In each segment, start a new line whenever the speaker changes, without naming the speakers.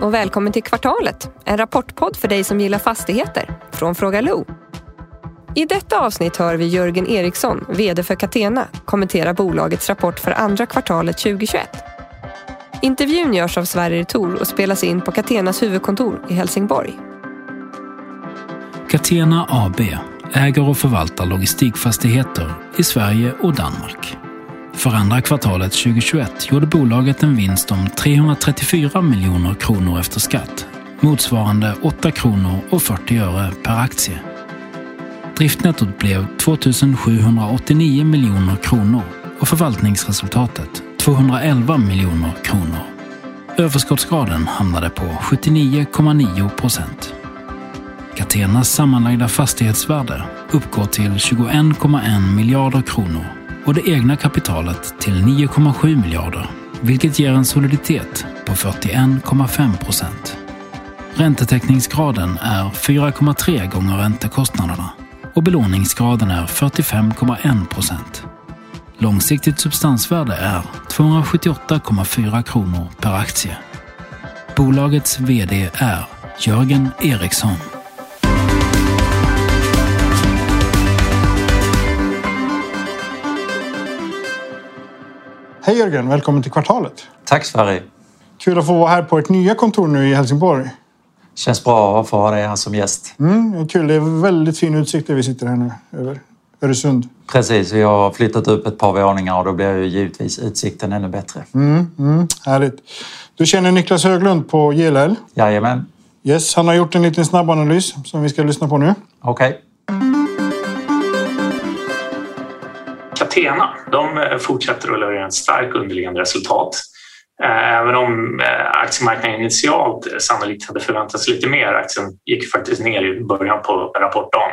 och välkommen till Kvartalet, en rapportpodd för dig som gillar fastigheter från Fråga Lo. I detta avsnitt hör vi Jörgen Eriksson, VD för Catena, kommentera bolagets rapport för andra kvartalet 2021. Intervjun görs av Sverrir Tor och spelas in på Catenas huvudkontor i Helsingborg.
Catena AB äger och förvaltar logistikfastigheter i Sverige och Danmark. För andra kvartalet 2021 gjorde bolaget en vinst om 334 miljoner kronor efter skatt, motsvarande 8 kronor och 40 öre per aktie. Driftnettot blev 2789 miljoner kronor och förvaltningsresultatet 211 miljoner kronor. Överskottsgraden hamnade på 79,9 procent. Catenas sammanlagda fastighetsvärde uppgår till 21,1 miljarder kronor och det egna kapitalet till 9,7 miljarder, vilket ger en soliditet på 41,5 procent. Räntetäckningsgraden är 4,3 gånger räntekostnaderna och belåningsgraden är 45,1 procent. Långsiktigt substansvärde är 278,4 kronor per aktie. Bolagets VD är Jörgen Eriksson.
Hej Jörgen, välkommen till Kvartalet.
Tack Sverige.
Kul att få vara här på ert nya kontor nu i Helsingborg.
Känns bra att få ha dig här som gäst.
Mm, kul, det är väldigt fin utsikt där vi sitter här nu över Öresund.
Precis, vi har flyttat upp ett par våningar och då blir ju givetvis utsikten ännu bättre.
Mm, mm, härligt. Du känner Niklas Höglund på JLL?
Jajamän.
Yes, han har gjort en liten snabbanalys som vi ska lyssna på nu.
Okej. Okay.
Catena, de eh, fortsätter att leverera ett starkt underliggande resultat. Eh, även om eh, aktiemarknaden initialt sannolikt hade förväntat sig lite mer. Aktien gick faktiskt ner i början på rapportdagen.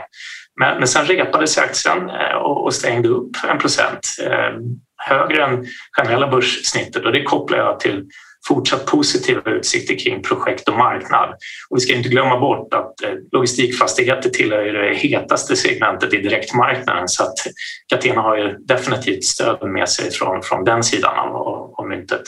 Men, men sen repade sig aktien och, och stängde upp en procent högre än generella börssnittet och det kopplar jag till fortsatt positiva utsikter kring projekt och marknad. Och vi ska inte glömma bort att eh, logistikfastigheter tillhör det hetaste segmentet i direktmarknaden så att Catena har ju definitivt stöd med sig från, från den sidan av, av myntet.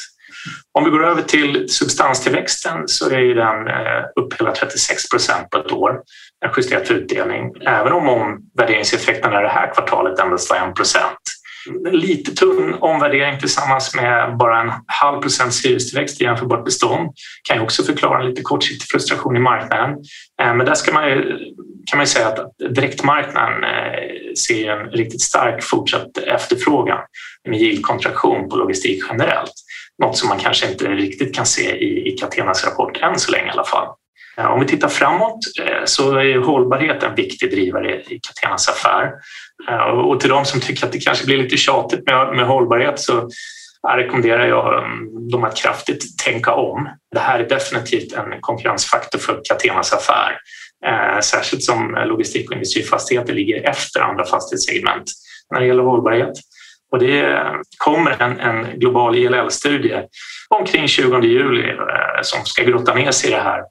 Om vi går över till substanstillväxten så är ju den eh, upp hela 36 procent på ett år, en justerad utdelning, även om värderingseffekten i det här kvartalet endast var 1 procent lite tunn omvärdering tillsammans med bara en halv procents hyrestillväxt i jämförbart bestånd kan ju också förklara en lite kortsiktig frustration i marknaden. Eh, men där ska man ju, kan man ju säga att direktmarknaden eh, ser en riktigt stark fortsatt efterfrågan med yieldkontraktion på logistik generellt. Något som man kanske inte riktigt kan se i Catenas rapport än så länge i alla fall. Eh, om vi tittar framåt eh, så är hållbarhet en viktig drivare i Catenas affär. Eh, och till de som tycker att det kanske blir lite tjatigt med, med hållbarhet så rekommenderar jag mm, dem att kraftigt tänka om. Det här är definitivt en konkurrensfaktor för Catenas affär. Särskilt som logistik och industrifastigheter ligger efter andra fastighetssegment när det gäller hållbarhet. Och det kommer en, en global ILL-studie omkring 20 juli som ska grotta ner sig i det här.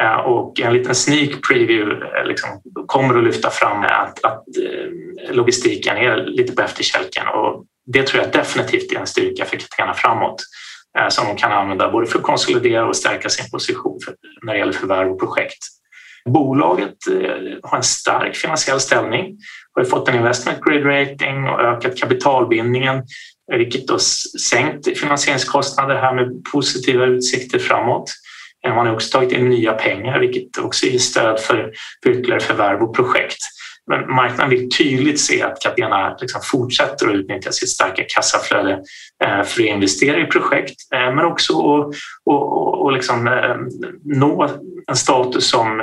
Eh, och en liten sneak preview eh, liksom, kommer att lyfta fram att, att eh, logistiken är lite på efterkälken och det tror jag definitivt är en styrka för Catena framåt som de kan använda både för att konsolidera och stärka sin position för, när det gäller förvärv och projekt. Bolaget har en stark finansiell ställning, har fått en investment grade rating och ökat kapitalbindningen vilket då sänkt finansieringskostnader här med positiva utsikter framåt. Man har också tagit in nya pengar vilket också ger stöd för, för ytterligare förvärv och projekt. Men marknaden vill tydligt se att Catena liksom fortsätter att utnyttja sitt starka kassaflöde eh, för att investera i projekt eh, men också att och, och liksom, eh, nå en status som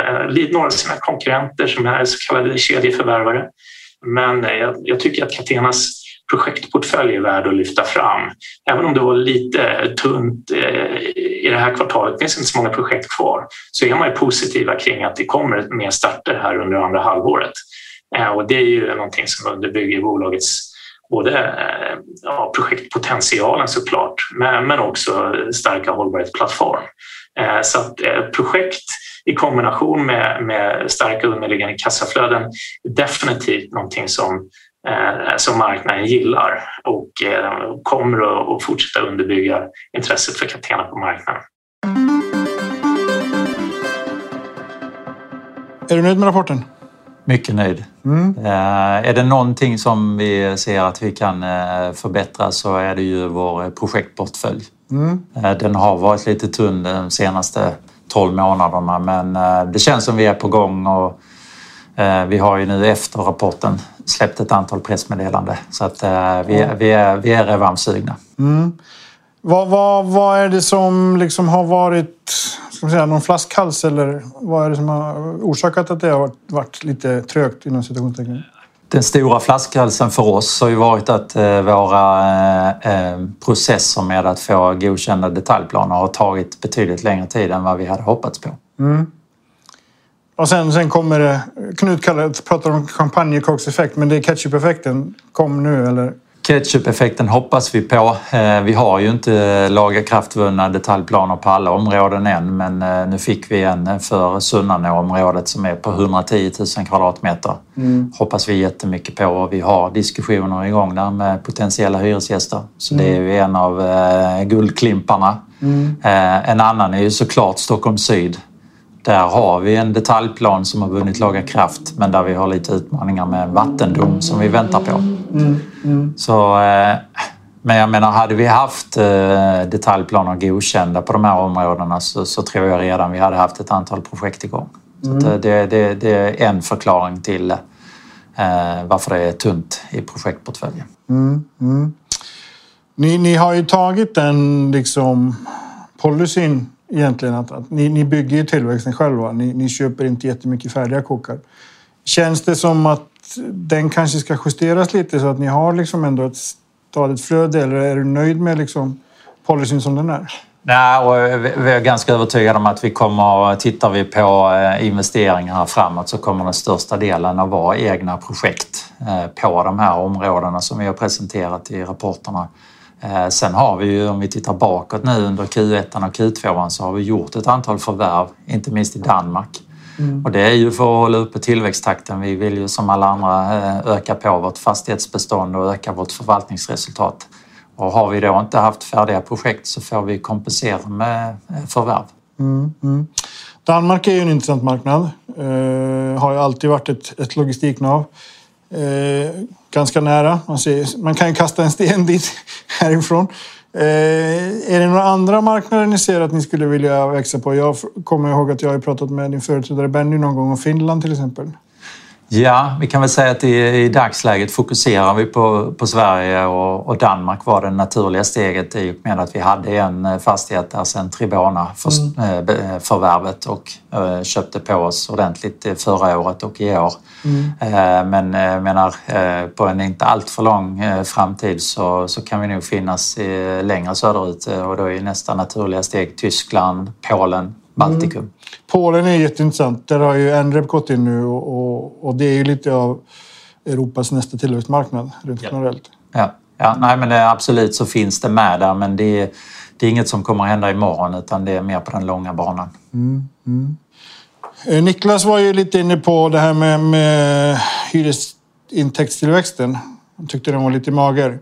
några av sina konkurrenter som är så kallade kedjeförvärvare. Men jag, jag tycker att Catenas projektportfölj är värd att lyfta fram. Även om det var lite tunt eh, i det här kvartalet, det finns inte så många projekt kvar, så är man ju positiva kring att det kommer mer starter här under andra halvåret. Eh, och det är ju någonting som underbygger bolagets både eh, ja, projektpotentialen såklart, men också starka hållbarhetsplattform. Så att projekt i kombination med, med starka underliggande kassaflöden är definitivt någonting som som marknaden gillar och eh, kommer att fortsätta underbygga intresset för Catena på marknaden.
Är du nöjd med rapporten?
Mycket nöjd. Mm. Är det någonting som vi ser att vi kan förbättra så är det ju vår projektportfölj. Mm. Den har varit lite tunn de senaste 12 månaderna men det känns som vi är på gång och vi har ju nu efter rapporten släppt ett antal pressmeddelande så att vi, är, vi, är, vi är revanschsugna. Mm.
Vad, vad, vad är det som liksom har varit ska man säga, någon flaskhals eller vad är det som har orsakat att det har varit, varit lite trögt inom citationstecken?
Den stora flaskhalsen för oss har ju varit att eh, våra eh, eh, processer med att få godkända detaljplaner har tagit betydligt längre tid än vad vi hade hoppats på. Mm.
Och sen, sen kommer det, Knut pratar om champagnekorkseffekt, men det är ketchup-effekten kom nu eller?
Ketchup-effekten hoppas vi på. Eh, vi har ju inte lagakraftvunna detaljplaner på alla områden än men eh, nu fick vi en för Sunnanå-området som är på 110 000 kvadratmeter. Mm. Hoppas vi jättemycket på och vi har diskussioner igång där med potentiella hyresgäster. Så mm. det är ju en av eh, guldklimparna. Mm. En annan är ju såklart Stockholm Syd där har vi en detaljplan som har vunnit laga kraft men där vi har lite utmaningar med en vattendom som vi väntar på. Mm, mm. Så, eh, men jag menar, hade vi haft eh, detaljplaner godkända på de här områdena så, så tror jag redan vi hade haft ett antal projekt igång. Mm. Så det, det, det, är en förklaring till eh, varför det är tunt i projektportföljen. Mm, mm.
Ni, ni har ju tagit den liksom policyn egentligen att, att ni, ni, bygger ju tillväxten själva. Ni, ni köper inte jättemycket färdiga kokar. Känns det som att den kanske ska justeras lite så att ni har liksom ändå ett stadigt flöde eller är du nöjd med liksom policyn som den är?
Nej, och vi är ganska övertygade om att vi kommer, tittar vi på eh, investeringarna investeringar framåt så kommer den största delen att vara egna projekt eh, på de här områdena som vi har presenterat i rapporterna. Eh, sen har vi ju, om vi tittar bakåt nu under Q1 och Q2 så har vi gjort ett antal förvärv, inte minst i Danmark. Mm. Och det är ju för att hålla uppe tillväxttakten. Vi vill ju som alla andra eh, öka på vårt fastighetsbestånd och öka vårt förvaltningsresultat. Och har vi då inte haft färdiga projekt så får vi kompensera med eh, förvärv. Mm,
mm. Danmark är ju en intressant marknad. Eh, har ju alltid varit ett, ett logistiknav. Eh, ganska nära. Man, ser, man kan ju kasta en sten dit härifrån. Eh, är det några andra marknader ni ser att ni skulle vilja växa på? Jag kommer ihåg att jag har pratat med din företrädare Benny någon gång om Finland till exempel.
Ja, vi kan väl säga att i, i dagsläget fokuserar vi på, på Sverige och, och, Danmark var det naturliga steget i och med att vi hade en eh, fastighet där sedan Tribona för, mm. äh, förvärvet och köpte på oss ordentligt förra året och i år. Mm. Men jag menar, på en inte alltför lång framtid så, så kan vi nog finnas längre söderut och då är nästa naturliga steg Tyskland, Polen, Baltikum. Mm.
Polen är jätteintressant. Där har ju NREP gått in nu och, och, och, det är ju lite av Europas nästa tillväxtmarknad rent ja. generellt.
Ja. ja, nej men det, absolut så finns det med där men det är, det är inget som kommer att hända imorgon utan det är mer på den långa banan. Mm, mm.
Eh, Niklas var ju lite inne på det här med, med hyresintäktstillväxten. Han tyckte den var lite mager.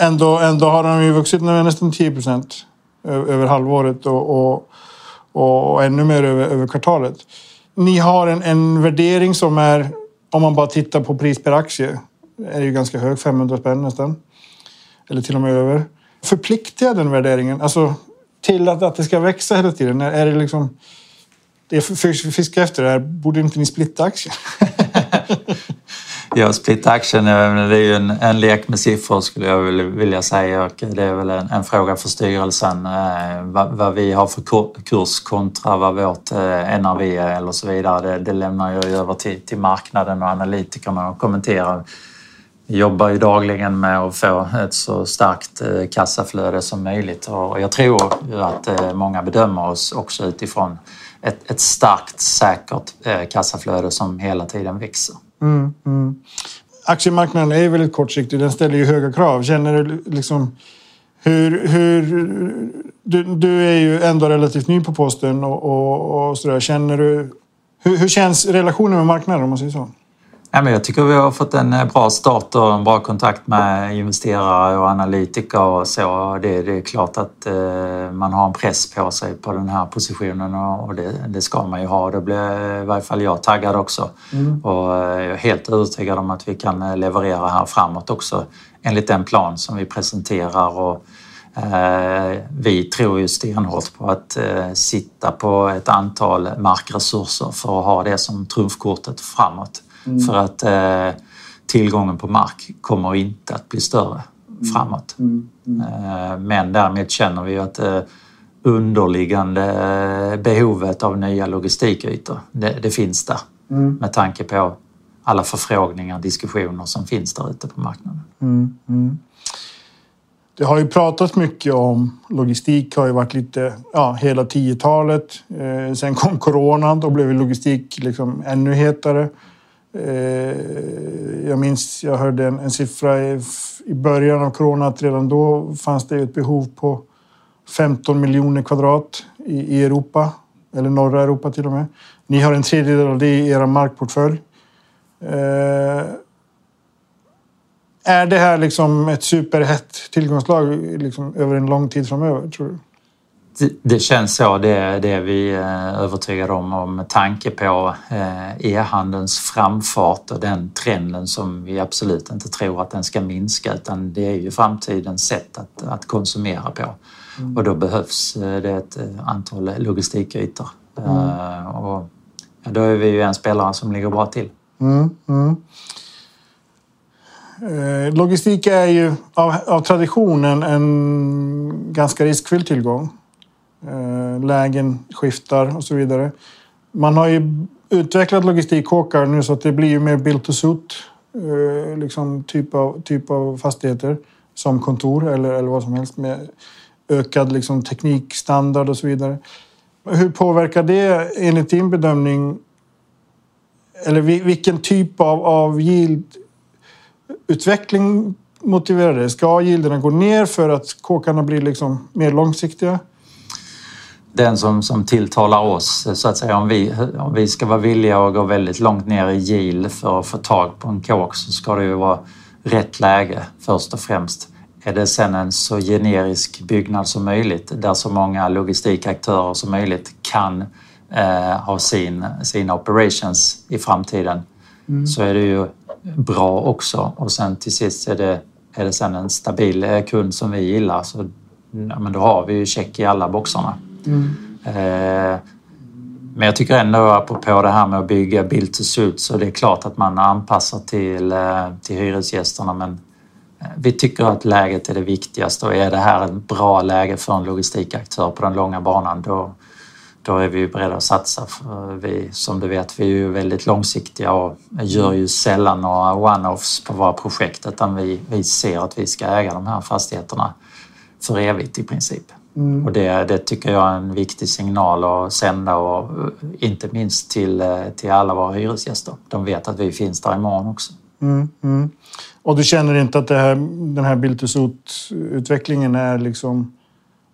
Ändå, ändå har den ju vuxit med nästan 10 procent över halvåret och, och och ännu mer över, över kvartalet. Ni har en, en värdering som är, om man bara tittar på pris per aktie, är ju ganska hög, 500 spänn nästan. Eller till och med över. Förpliktigar den värderingen alltså, till att, att det ska växa hela tiden? Är det liksom... Det jag fiskar efter det här, borde inte ni splitta aktien?
Ja, split action det är ju en, en lek med siffror skulle jag vilja säga och det är väl en, en fråga för styrelsen eh, vad, vad, vi har för kurs kontra vad vårt eh, NRV är eller så vidare. Det, det lämnar jag över till, till marknaden och analytikerna att kommentera. Vi jobbar ju dagligen med att få ett så starkt eh, kassaflöde som möjligt och jag tror att eh, många bedömer oss också utifrån ett, ett starkt, säkert eh, kassaflöde som hela tiden växer. Mm,
mm. Aktiemarknaden är väldigt kortsiktig. Den ställer ju höga krav. Känner du liksom... Hur, hur, du, du är ju ändå relativt ny på posten och, och, och sådär. Känner du... Hur, hur känns relationen med marknaden om man säger så?
Ja, men jag tycker vi har fått en eh, bra start och en bra kontakt med investerare och analytiker och så. Det, det är klart att eh, man har en press på sig på den här positionen och, det, det, ska man ju ha. Då blir i varje fall jag taggad också. Mm. Och eh, jag är helt övertygad om att vi kan leverera här framåt också enligt den plan som vi presenterar. Och, eh, vi tror ju stenhårt på att eh, sitta på ett antal markresurser för att ha det som trumfkortet framåt. Mm. För att eh, tillgången på mark kommer inte att bli större mm. framåt. Mm. Mm. Eh, men därmed känner vi att eh, underliggande eh, behovet av nya logistikytor, det, det finns där. Mm. Med tanke på alla förfrågningar, diskussioner som finns där ute på marknaden. Mm, mm.
Det har ju pratats mycket om logistik, har ju varit lite, ja, hela 10-talet. Eh, sen kom coronan, då blev logistik liksom ännu hetare. Eh, jag minns, jag hörde en, en siffra i, i, början av corona att redan då fanns det ett behov på 15 miljoner kvadrat i, i Europa, eller norra Europa till och med. Ni har en tredjedel av det i er markportfölj. Eh, är det här liksom ett superhett tillgångslag liksom över en lång tid framöver, tror du?
Det känns så, det, det är vi eh, övertygade om, med tanke på eh, e-handelns framfart och den trenden som vi absolut inte tror att den ska minska utan det är ju framtidens sätt att, att konsumera på. Mm. Och då behövs det ett antal logistikytor. Mm. Och då är vi ju en spelare som ligger bra till. Mm, mm.
Eh, logistik är ju av, av traditionen en ganska riskfylld tillgång. Eh, lägen skiftar och så vidare. Man har ju utvecklat logistikkåkar nu så att det blir ju mer built to suit eh, liksom typ, av, typ av fastigheter som kontor eller, eller vad som helst med ökad liksom, teknikstandard och så vidare. Hur påverkar det enligt din bedömning eller vilken typ av, av yield-utveckling motiverar det? Ska yielderna gå ner för att kåkarna blir liksom mer långsiktiga?
Den som, som tilltalar oss, så att säga, om vi, om vi ska vara villiga att gå väldigt långt ner i yield för att få tag på en kåk så ska det ju vara rätt läge först och främst. Är det sen en så generisk byggnad som möjligt där så många logistikaktörer som möjligt kan eh, ha sin, sina operations i framtiden mm. så är det ju bra också. Och sen till sist är det, är det sen en stabil eh, kund som vi gillar så ja, men då har vi ju check i alla boxarna. Mm. Eh, men jag tycker ändå apropå det här med att bygga bild to suit så det är klart att man anpassar till, eh, till hyresgästerna men eh, vi tycker att läget är det viktigaste och är det här ett bra läge för en logistikaktör på den långa banan då, då är vi beredda att satsa. För vi, som du vet, vi är ju väldigt långsiktiga och gör ju sällan några one-offs på våra projekt utan vi, vi ser att vi ska äga de här fastigheterna för evigt i princip. Mm. Och det, det tycker jag är en viktig signal att sända och inte minst till, till alla våra hyresgäster. De vet att vi finns där imorgon också. Mm, mm.
Och du känner inte att här, den här build to utvecklingen är liksom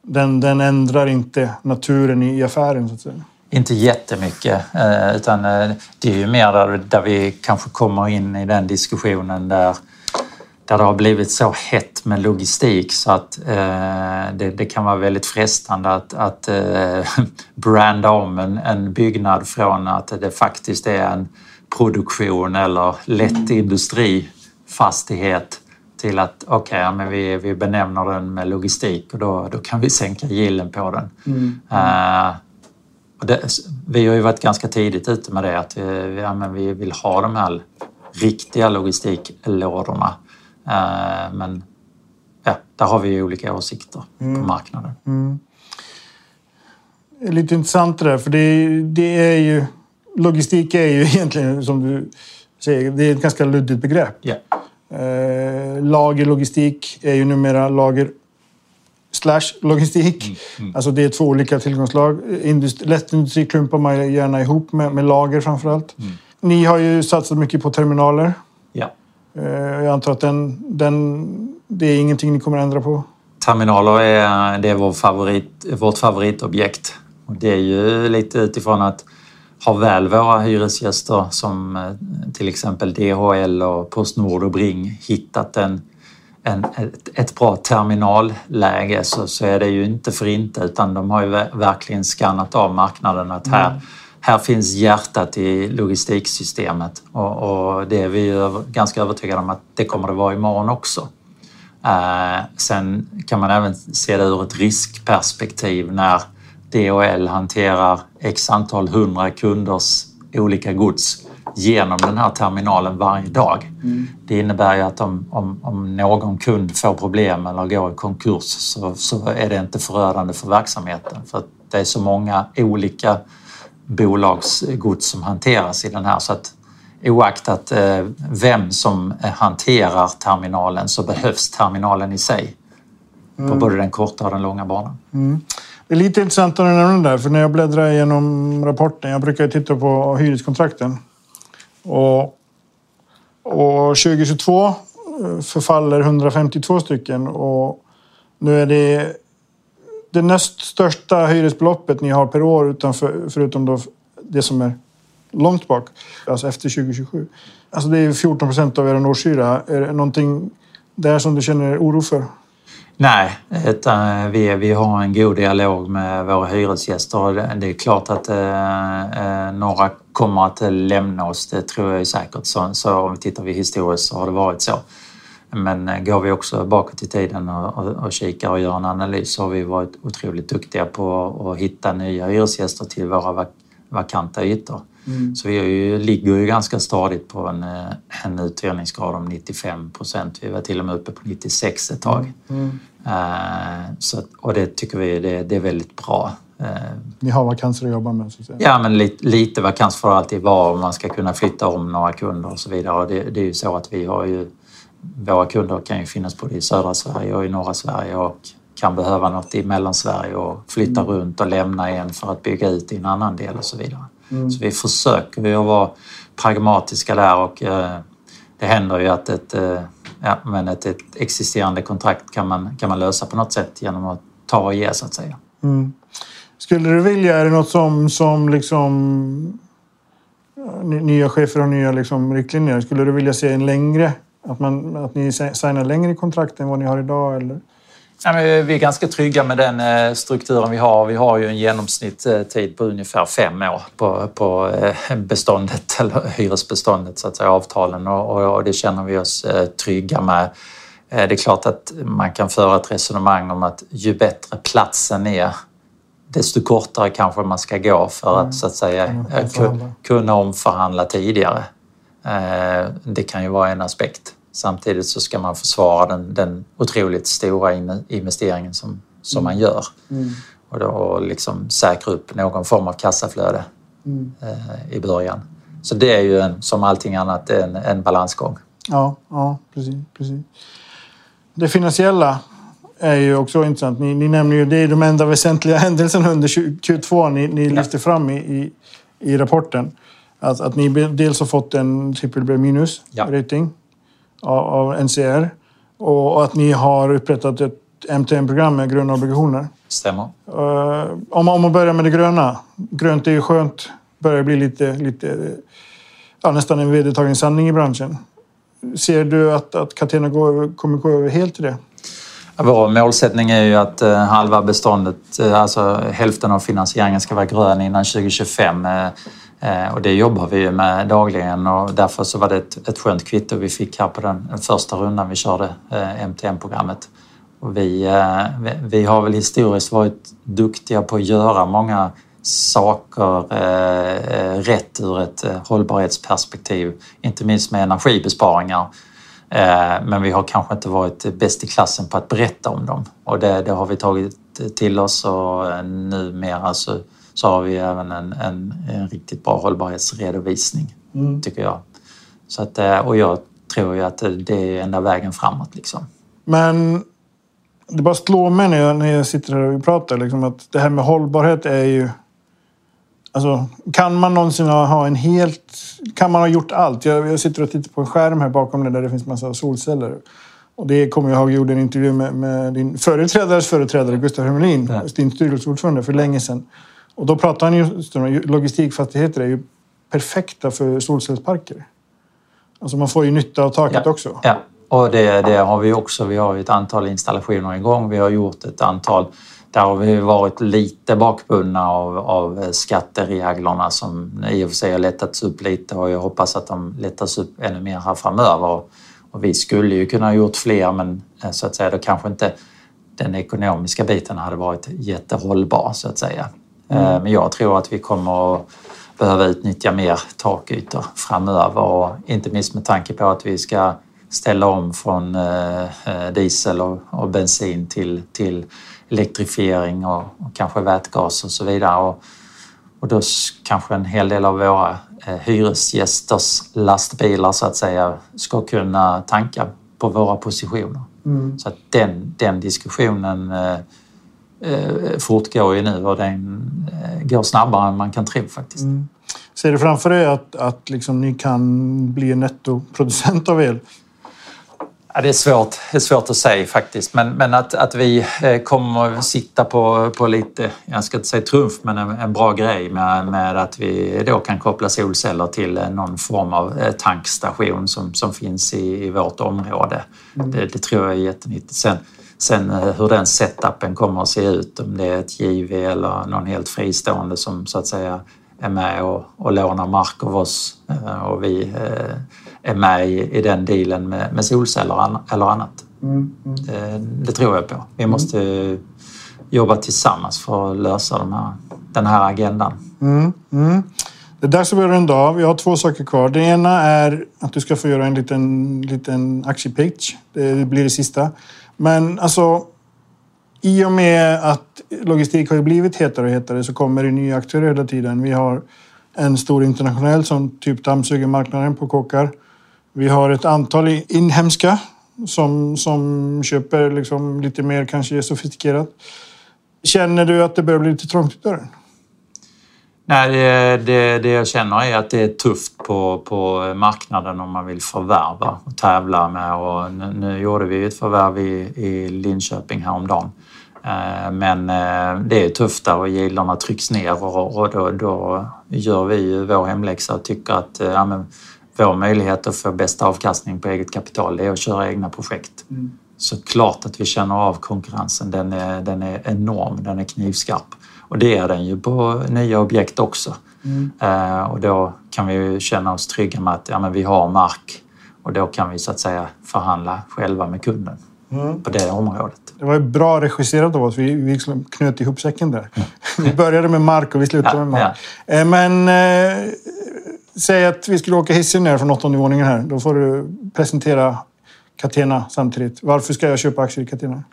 den, den ändrar inte naturen i affären så att säga.
Inte jättemycket, eh, utan eh, det är ju mer där, där vi kanske kommer in i den diskussionen där, där det har blivit så hett med logistik så att eh, det, det, kan vara väldigt frestande att, att eh, branda om en, en byggnad från att det faktiskt är en produktion eller lätt industrifastighet till att okej, okay, vi, vi benämner den med logistik och då, då kan vi sänka gillen på den. Mm. Uh, det, vi har ju varit ganska tidigt ute med det att vi, ja, vi vill ha de här riktiga logistiklådorna. Uh, men ja, där har vi olika åsikter mm. på marknaden. Mm.
Det är lite intressant det där, för det, det är ju... Logistik är ju egentligen, som du säger, det är ett ganska luddigt begrepp. Yeah. Eh, lagerlogistik är ju numera lager slash logistik. Mm, mm. Alltså det är två olika tillgångslag. Industri, lättindustri klumpar man gärna ihop med, med lager framförallt. Mm. Ni har ju satsat mycket på terminaler. Eh, jag antar att den, den, det är ingenting ni kommer att ändra på?
Terminaler är, det är vår favorit, vårt favoritobjekt. Och det är ju lite utifrån att har väl våra hyresgäster som eh, till exempel DHL och Postnord och Bring hittat en, en, ett, ett bra terminalläge så, så är det ju inte för inte utan de har ju verkligen skannat av marknaden att här, mm. Här finns hjärtat i logistiksystemet och, och det är vi ju ganska övertygade om att det kommer det vara imorgon också. Eh, sen kan man även se det ur ett riskperspektiv när DHL hanterar x antal hundra kunders olika gods genom den här terminalen varje dag. Mm. Det innebär ju att om, om, om, någon kund får problem eller går i konkurs så, så är det inte förödande för verksamheten för att det är så många olika bolagsgods som hanteras i den här så att oaktat eh, vem som hanterar terminalen så behövs terminalen i sig mm. på både den korta och den långa banan. Mm.
Det är lite intressant att nämna det där, för när jag bläddrar igenom rapporten, jag brukar titta på hyreskontrakten. Och, och 2022 eh, förfaller 152 stycken och nu är det det näst största hyresbeloppet ni har per år utanför, förutom då det som är långt bak, alltså efter 2027. Alltså det är 14 procent av er årshyra. Är det någonting där som du känner oro för?
Nej, utan vi, vi har en god dialog med våra hyresgäster. Det är klart att eh, eh, några kommer att lämna oss, det tror jag är säkert. Så, så om vi tittar vid historiskt så har det varit så. Men eh, går vi också bakåt i tiden och, och, och kikar och gör en analys så har vi varit otroligt duktiga på att hitta nya hyresgäster till våra vak vakanta ytor. Mm. Så vi ju, ligger ju ganska stadigt på en, eh, en uthyrningsgrad om 95 procent. Vi var till och med uppe på 96 ett tag. Mm. Uh, så, och det tycker vi det, det är väldigt bra. Uh,
Ni har vakanser att jobba med? Så att säga.
Ja, men lite, lite vakans får det alltid vara om man ska kunna flytta om några kunder och så vidare. Och det, det är ju så att vi har ju... Våra kunder kan ju finnas både i södra Sverige och i norra Sverige och kan behöva något i Mellansverige och flytta mm. runt och lämna en för att bygga ut i en annan del och så vidare. Mm. Så vi försöker ju att vara pragmatiska där och eh, det händer ju att ett, eh, ja, men ett, ett, existerande kontrakt kan man, kan man lösa på något sätt genom att ta och ge så att säga. Mm.
Skulle du vilja, är det något som, som liksom nya chefer och nya liksom riktlinjer, skulle du vilja se en längre, att, man, att ni signar längre kontrakt än vad ni har idag? Eller?
vi är ganska trygga med den eh, strukturen vi har. Vi har ju en genomsnittstid på ungefär fem år på, på eh, beståndet, eller hyresbeståndet, så att säga, avtalen och, och det känner vi oss eh, trygga med. Det är klart att man kan föra ett resonemang om att ju bättre platsen är desto kortare kanske man ska gå för att mm. så att säga kunna omförhandla tidigare. Det kan ju vara en aspekt. Samtidigt så ska man försvara den, den otroligt stora investeringen som, som mm. man gör. Mm. Och då liksom säkra upp någon form av kassaflöde mm. eh, i början. Så det är ju en, som allting annat en, en balansgång.
Ja, ja precis, precis. Det finansiella är ju också intressant. Ni, ni nämner ju det är de enda väsentliga händelserna under 2022 ni, ni lyfter fram i, i, i rapporten. Att, att ni dels har fått en trippel minus ja. rating av NCR och att ni har upprättat ett MTN-program med gröna obligationer.
Stämmer.
Uh, om, om man börjar med det gröna. Grönt är ju skönt. Börjar bli lite, lite ja, nästan en vedertagen sanning i branschen. Ser du att, att Catena går, kommer gå över helt till det?
Vår målsättning är ju att uh, halva beståndet, uh, alltså hälften av finansieringen ska vara grön innan 2025. Eh, och det jobbar vi med dagligen och därför så var det ett, ett skönt kvitto vi fick här på den, den första rundan vi körde eh, MTM-programmet. Och vi, eh, vi har väl historiskt varit duktiga på att göra många saker eh, eh rätt ur ett eh, hållbarhetsperspektiv, inte minst med energibesparingar. Eh, men vi har kanske inte varit bäst i klassen på att berätta om dem och det, det har vi tagit till oss och numera så så har vi även en, en, en riktigt bra hållbarhetsredovisning, mm. tycker jag. Så att, eh, och jag tror ju att det är enda vägen framåt. Liksom.
Men det bara slår mig när jag, när jag sitter här och pratar liksom, att det här med hållbarhet är ju... Alltså, kan man någonsin ha en helt... Kan man ha gjort allt? Jag, jag sitter och tittar på en skärm här bakom det där det finns massa solceller. Och det kommer jag ihåg, jag gjorde en intervju med, med din företrädares företrädare Gustav Hermelin, ja. din styrelseordförande, för länge sedan. Och då pratar han just om logistikfastigheter är ju perfekta för solcellsparker. Alltså man får ju nytta av taket
ja.
också.
Ja, och det, det, har vi också. Vi har ett antal installationer igång. Vi har gjort ett antal där har vi varit lite bakbundna av, av skattereglerna som i och för sig har lättats upp lite och jag hoppas att de lättas upp ännu mer här framöver. Och vi skulle ju kunna ha gjort fler men eh, så att säga då kanske inte den ekonomiska biten hade varit jättehållbar så att säga. Mm. Eh, men jag tror att vi kommer att behöva utnyttja mer takytor framöver och inte minst med tanke på att vi ska ställa om från eh, diesel och, bensin till, till elektrifiering och, kanske vätgas och så vidare. Och, och då kanske en hel del av våra eh, hyresgästers lastbilar så att säga ska kunna tanka på våra positioner. Mm. Så att den, den diskussionen eh, eh, fortgår ju nu och den eh, går snabbare än man kan tro faktiskt. Mm.
Ser du framför dig att, att liksom ni kan bli en nettoproducent av el?
Ja, det, är svårt, det är svårt att säga faktiskt, men, men att, att vi eh, kommer sitta på, på lite, jag ska inte säga trumf, men en, en bra grej med, med att vi då kan koppla solceller till någon form av eh, tankstation som, som finns i, i vårt område. Mm. Det, det, tror jag är jättenyttigt. Sen, sen eh, hur den setupen kommer att se ut, om det är ett JV eller någon helt fristående som så att säga är med och, och lånar mark av oss och vi är med i, i den dealen med, med solceller eller annat. Mm, mm. Det, det, tror jag på. Vi måste mm. jobba tillsammans för att lösa de här, den här agendan.
Mm, mm. det är dags att börja runda av. Vi har två saker kvar. Det ena är att du ska få göra en liten, liten aktiepitch. Det blir det sista. Men alltså, i och med att logistik har blivit hetare och hetare så kommer det nya aktörer hela tiden. Vi har en stor internationell som typ dammsuger marknaden på kåkar. Vi har ett antal inhemska som, som köper liksom lite mer kanske sofistikerat. Känner du att det börjar bli lite trångt i dörren?
Nej, det, det, jag känner är att det är tufft på, på marknaden om man vill förvärva och tävla med. Och nu, nu gjorde vi ett förvärv i, i Linköping häromdagen. Eh, men eh, det är tufft där och gillarna trycks ner och, och då, då, gör vi ju vår hemläxa och tycker att eh, ja, men, vår möjlighet att få bästa avkastning på eget kapital det är att köra egna projekt. Mm. Så klart att vi känner av konkurrensen. Den är, den är enorm, den är knivskarp. Och det är den ju på nya objekt också. Mm. Uh, och då kan vi ju känna oss trygga med att ja, men vi har mark och då kan vi så att säga förhandla själva med kunden mm. på det området.
Det var ju bra regisserat av oss. Vi, vi liksom knöt ihop säcken där. Mm. vi började med mark och vi slutade ja, med mark. Ja. Eh, men eh, Säg att vi skulle åka hissen ner från åttonde våningen här. Då får du presentera Catena samtidigt. Varför ska jag köpa aktier i Catena?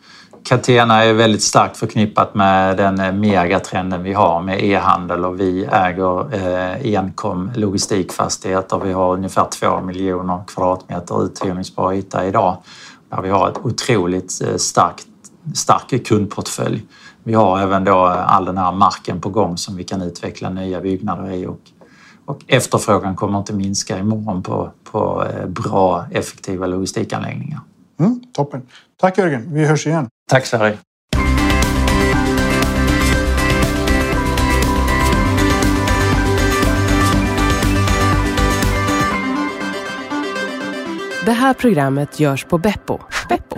Catena är väldigt starkt förknippat med den eh, megatrenden vi har med e-handel och vi äger eh, enkom logistikfastigheter. Vi har ungefär två miljoner kvadratmeter uthyrningsbar yta idag. Där vi har ett otroligt eh, starkt, stark kundportfölj. Vi har även då eh, all den här marken på gång som vi kan utveckla nya byggnader i och och efterfrågan kommer inte minska imorgon på, på bra, effektiva logistikanläggningar.
Mm, toppen. Tack Jörgen, vi hörs igen.
Tack Sverige.
Det här programmet görs på Beppo. Beppo.